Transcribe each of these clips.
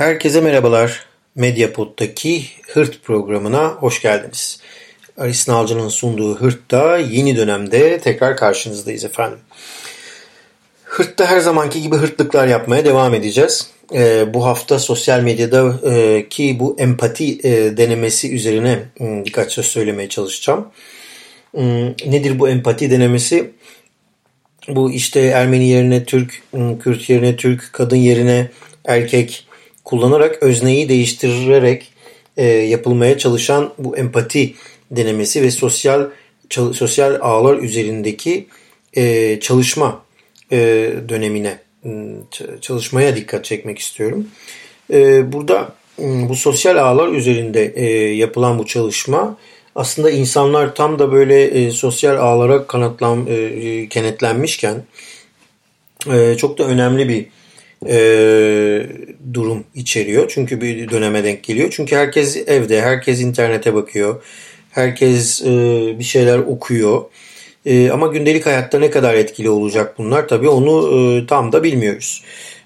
Herkese merhabalar. Medyapod'daki Hırt programına hoş geldiniz. Aris Nalcı'nın sunduğu Hırt'ta yeni dönemde tekrar karşınızdayız efendim. Hırt'ta her zamanki gibi hırtlıklar yapmaya devam edeceğiz. Ee, bu hafta sosyal medyada e, ki bu empati e, denemesi üzerine e, birkaç söz söylemeye çalışacağım. E, nedir bu empati denemesi? Bu işte Ermeni yerine Türk, Kürt yerine Türk, kadın yerine erkek, kullanarak özneyi değiştirerek e, yapılmaya çalışan bu empati denemesi ve sosyal sosyal ağlar üzerindeki e, çalışma e, dönemine çalışmaya dikkat çekmek istiyorum. E, burada bu sosyal ağlar üzerinde e, yapılan bu çalışma aslında insanlar tam da böyle e, sosyal ağlara kanatlan e, kenetlenmişken e, çok da önemli bir e, durum içeriyor. Çünkü bir döneme denk geliyor. Çünkü herkes evde, herkes internete bakıyor. Herkes e, bir şeyler okuyor. E, ama gündelik hayatta ne kadar etkili olacak bunlar tabii onu e, tam da bilmiyoruz.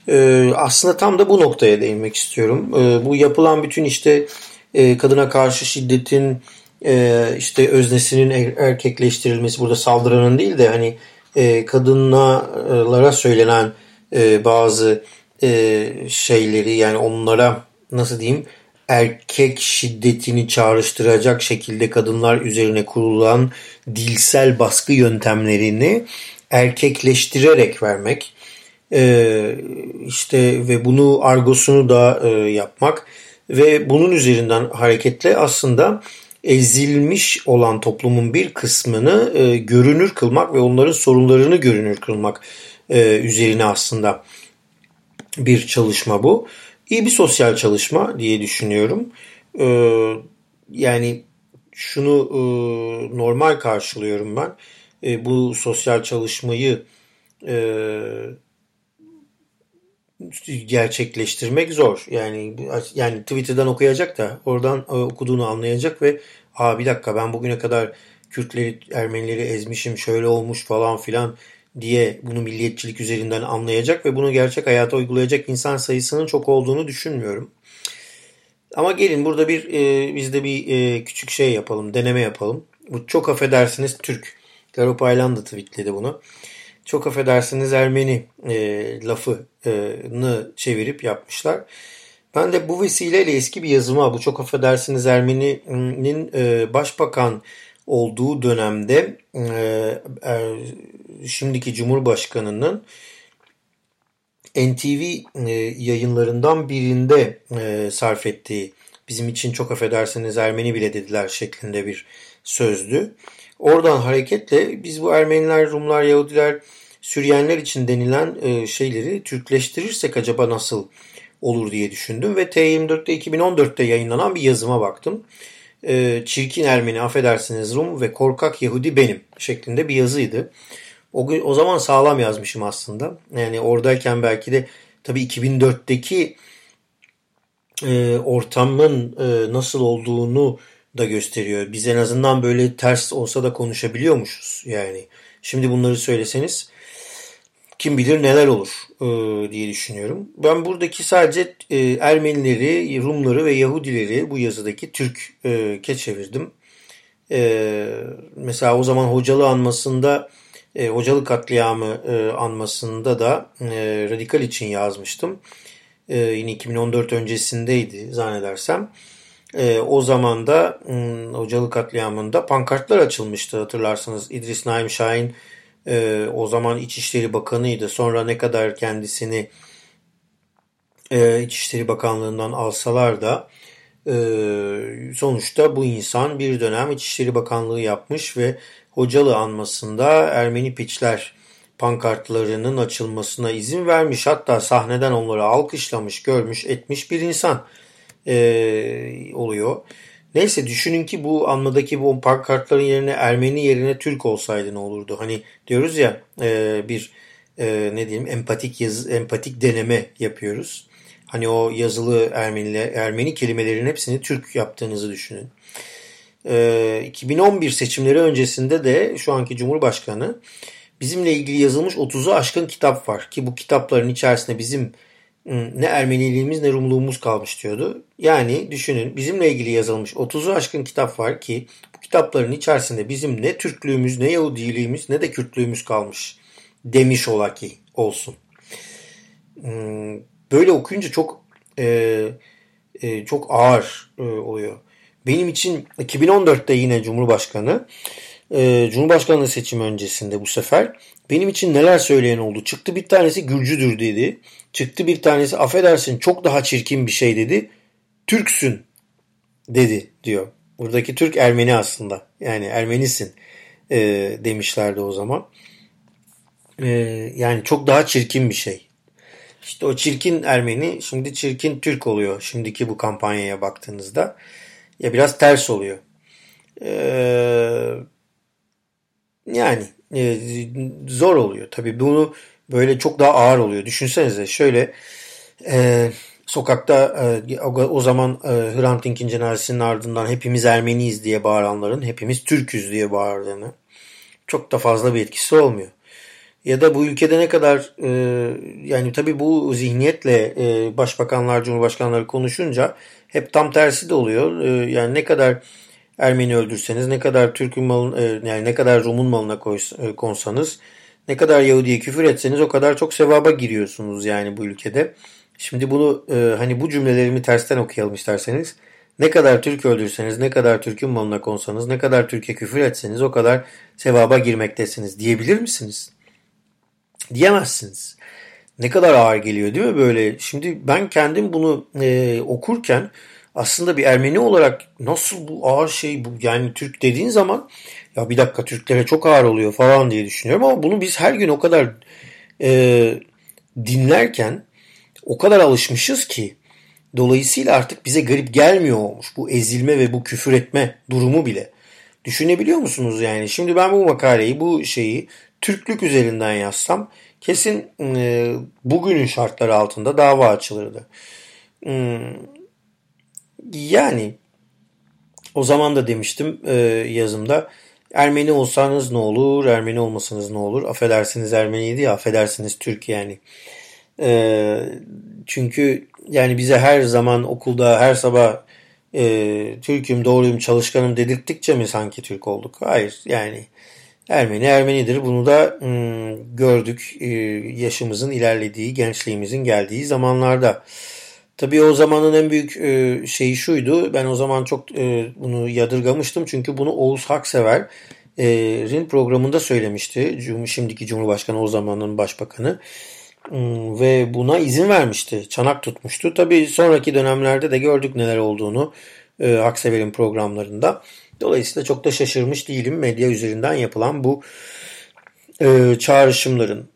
E, aslında tam da bu noktaya değinmek istiyorum. E, bu yapılan bütün işte e, kadına karşı şiddetin e, işte öznesinin er, erkekleştirilmesi burada saldıranın değil de hani e, kadınlara söylenen e, bazı e, şeyleri yani onlara nasıl diyeyim erkek şiddetini çağrıştıracak şekilde kadınlar üzerine kurulan dilsel baskı yöntemlerini erkekleştirerek vermek e, işte ve bunu argosunu da e, yapmak ve bunun üzerinden hareketle aslında ezilmiş olan toplumun bir kısmını e, görünür kılmak ve onların sorunlarını görünür kılmak üzerine aslında bir çalışma bu. İyi bir sosyal çalışma diye düşünüyorum. E, yani şunu e, normal karşılıyorum ben. E, bu sosyal çalışmayı e, gerçekleştirmek zor. Yani yani Twitter'dan okuyacak da oradan e, okuduğunu anlayacak ve Aa bir dakika ben bugüne kadar Kürtleri, Ermenileri ezmişim, şöyle olmuş falan filan diye bunu milliyetçilik üzerinden anlayacak ve bunu gerçek hayata uygulayacak insan sayısının çok olduğunu düşünmüyorum. Ama gelin burada bir e, biz bir e, küçük şey yapalım, deneme yapalım. Bu çok affedersiniz Türk. Garup Aylan da tweetledi bunu. Çok affedersiniz Ermeni e, lafını çevirip yapmışlar. Ben de bu vesileyle eski bir yazıma bu çok affedersiniz Ermeni'nin e, başbakan olduğu dönemde e, e, şimdiki Cumhurbaşkanı'nın NTV e, yayınlarından birinde e, sarf ettiği bizim için çok affedersiniz Ermeni bile dediler şeklinde bir sözdü. Oradan hareketle biz bu Ermeniler, Rumlar, Yahudiler, Süryenler için denilen e, şeyleri Türkleştirirsek acaba nasıl olur diye düşündüm ve T24'te 2014'te yayınlanan bir yazıma baktım. E, Çirkin Ermeni, affedersiniz Rum ve Korkak Yahudi benim şeklinde bir yazıydı. O, gün, o zaman sağlam yazmışım aslında. Yani oradayken belki de tabii 2004'teki e, ortamın e, nasıl olduğunu da gösteriyor. Biz en azından böyle ters olsa da konuşabiliyormuşuz yani. Şimdi bunları söyleseniz kim bilir neler olur e, diye düşünüyorum. Ben buradaki sadece e, Ermenileri, Rumları ve Yahudileri bu yazıdaki Türk'e çevirdim. E, mesela o zaman hocalı anmasında, e, hocalı katliamı e, anmasında da e, radikal için yazmıştım. E, yine 2014 öncesindeydi zannedersem. E, o zaman da e, hocalı katliamında pankartlar açılmıştı hatırlarsınız. İdris Naim Şahin e, o zaman İçişleri Bakanı'ydı. Sonra ne kadar kendisini e, İçişleri Bakanlığı'ndan alsalar da e, sonuçta bu insan bir dönem İçişleri Bakanlığı yapmış ve Hocalı anmasında Ermeni piçler pankartlarının açılmasına izin vermiş. Hatta sahneden onları alkışlamış, görmüş, etmiş bir insan e, oluyor. Neyse düşünün ki bu anladaki bu pankartların yerine Ermeni yerine Türk olsaydı ne olurdu? Hani diyoruz ya e, bir e, ne diyeyim empatik yazı, empatik deneme yapıyoruz. Hani o yazılı Ermeni, Ermeni kelimelerin hepsini Türk yaptığınızı düşünün. E, 2011 seçimleri öncesinde de şu anki Cumhurbaşkanı bizimle ilgili yazılmış 30'u aşkın kitap var. Ki bu kitapların içerisinde bizim ne Ermeniliğimiz ne Rumluğumuz kalmış diyordu. Yani düşünün bizimle ilgili yazılmış 30'u aşkın kitap var ki bu kitapların içerisinde bizim ne Türklüğümüz ne Yahudiliğimiz ne de Kürtlüğümüz kalmış demiş ola ki olsun. Böyle okuyunca çok e, e, çok ağır e, oluyor. Benim için 2014'te yine Cumhurbaşkanı e, Cumhurbaşkanlığı seçimi öncesinde bu sefer benim için neler söyleyen oldu. Çıktı bir tanesi Gürcüdür dedi. Çıktı bir tanesi affedersin çok daha çirkin bir şey dedi. Türksün dedi diyor. Buradaki Türk Ermeni aslında. Yani Ermenisin e, demişlerdi o zaman. E, yani çok daha çirkin bir şey. İşte o çirkin Ermeni şimdi çirkin Türk oluyor. Şimdiki bu kampanyaya baktığınızda. Ya biraz ters oluyor. Yani e, zor oluyor. Tabii bunu böyle çok daha ağır oluyor. Düşünsenize şöyle e, sokakta e, o, zaman e, Hrant Dink'in cenazesinin ardından hepimiz Ermeniyiz diye bağıranların hepimiz Türküz diye bağırdığını çok da fazla bir etkisi olmuyor. Ya da bu ülkede ne kadar e, yani tabii bu zihniyetle e, başbakanlar, cumhurbaşkanları konuşunca hep tam tersi de oluyor. E, yani ne kadar Ermeni öldürseniz, ne kadar Türk'ün malın, e, yani ne kadar Rum'un malına e, konsanız, ne kadar Yahudi'ye küfür etseniz o kadar çok sevaba giriyorsunuz yani bu ülkede. Şimdi bunu e, hani bu cümlelerimi tersten okuyalım isterseniz. Ne kadar Türk öldürseniz, ne kadar Türk'ün malına konsanız, ne kadar Türkiye küfür etseniz o kadar sevaba girmektesiniz diyebilir misiniz? Diyemezsiniz. Ne kadar ağır geliyor değil mi böyle? Şimdi ben kendim bunu e, okurken aslında bir Ermeni olarak nasıl bu ağır şey bu yani Türk dediğin zaman ya bir dakika Türklere çok ağır oluyor falan diye düşünüyorum ama bunu biz her gün o kadar e, dinlerken o kadar alışmışız ki dolayısıyla artık bize garip gelmiyor olmuş bu ezilme ve bu küfür etme durumu bile. Düşünebiliyor musunuz yani? Şimdi ben bu makaleyi, bu şeyi Türklük üzerinden yazsam kesin e, bugünün şartları altında dava açılırdı. Hmm, yani o zaman da demiştim e, yazımda Ermeni olsanız ne olur, Ermeni olmasanız ne olur? Affedersiniz Ermeniydi ya, affedersiniz Türk yani. E, çünkü yani bize her zaman okulda her sabah e, Türk'üm, doğruyum, çalışkanım dedirttikçe mi sanki Türk olduk? Hayır yani Ermeni Ermenidir. Bunu da hmm, gördük e, yaşımızın ilerlediği, gençliğimizin geldiği zamanlarda. Tabii o zamanın en büyük e, şeyi şuydu. Ben o zaman çok e, bunu yadırgamıştım. Çünkü bunu Oğuz Haksever'in programında söylemişti. Şimdiki Cumhurbaşkanı o zamanın başbakanı. Hmm, ve buna izin vermişti. Çanak tutmuştu. Tabii sonraki dönemlerde de gördük neler olduğunu Haksever'in programlarında. Dolayısıyla çok da şaşırmış değilim medya üzerinden yapılan bu çağrışımların.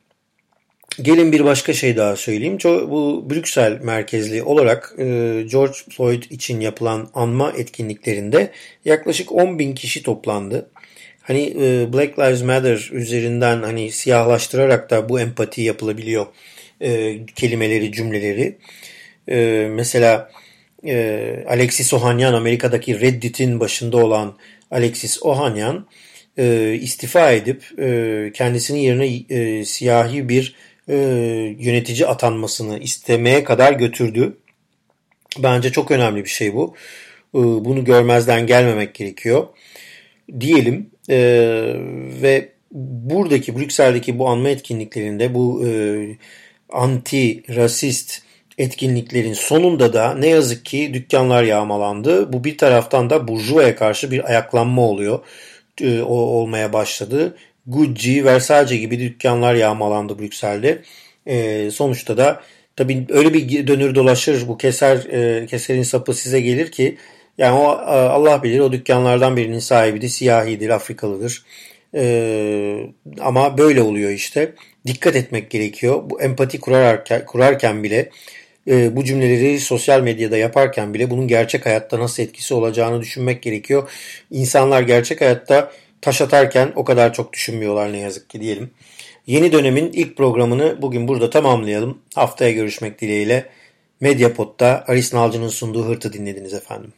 Gelin bir başka şey daha söyleyeyim. Bu Brüksel merkezli olarak e, George Floyd için yapılan anma etkinliklerinde yaklaşık 10 bin kişi toplandı. Hani e, Black Lives Matter üzerinden hani siyahlaştırarak da bu empati yapılabiliyor e, kelimeleri, cümleleri. Mesela Alexis Ohanian Amerika'daki Reddit'in başında olan Alexis Ohanian istifa edip kendisinin yerine siyahi bir e, yönetici atanmasını istemeye kadar götürdü. Bence çok önemli bir şey bu. E, bunu görmezden gelmemek gerekiyor. Diyelim e, ve buradaki Brüksel'deki bu anma etkinliklerinde bu e, anti rasist etkinliklerin sonunda da ne yazık ki dükkanlar yağmalandı. Bu bir taraftan da Burjuva'ya karşı bir ayaklanma oluyor. E, o olmaya başladı. Gucci, Versace gibi dükkanlar yağmalandı Brüksel'de. E, sonuçta da tabii öyle bir dönür dolaşır bu keser e, keserin sapı size gelir ki yani o Allah bilir o dükkanlardan birinin sahibi de siyahidir, Afrikalıdır. E, ama böyle oluyor işte. Dikkat etmek gerekiyor. Bu empati kurarken, kurarken bile e, bu cümleleri sosyal medyada yaparken bile bunun gerçek hayatta nasıl etkisi olacağını düşünmek gerekiyor. İnsanlar gerçek hayatta taş atarken o kadar çok düşünmüyorlar ne yazık ki diyelim. Yeni dönemin ilk programını bugün burada tamamlayalım. Haftaya görüşmek dileğiyle. Medyapod'da Aris Nalcı'nın sunduğu Hırtı dinlediniz efendim.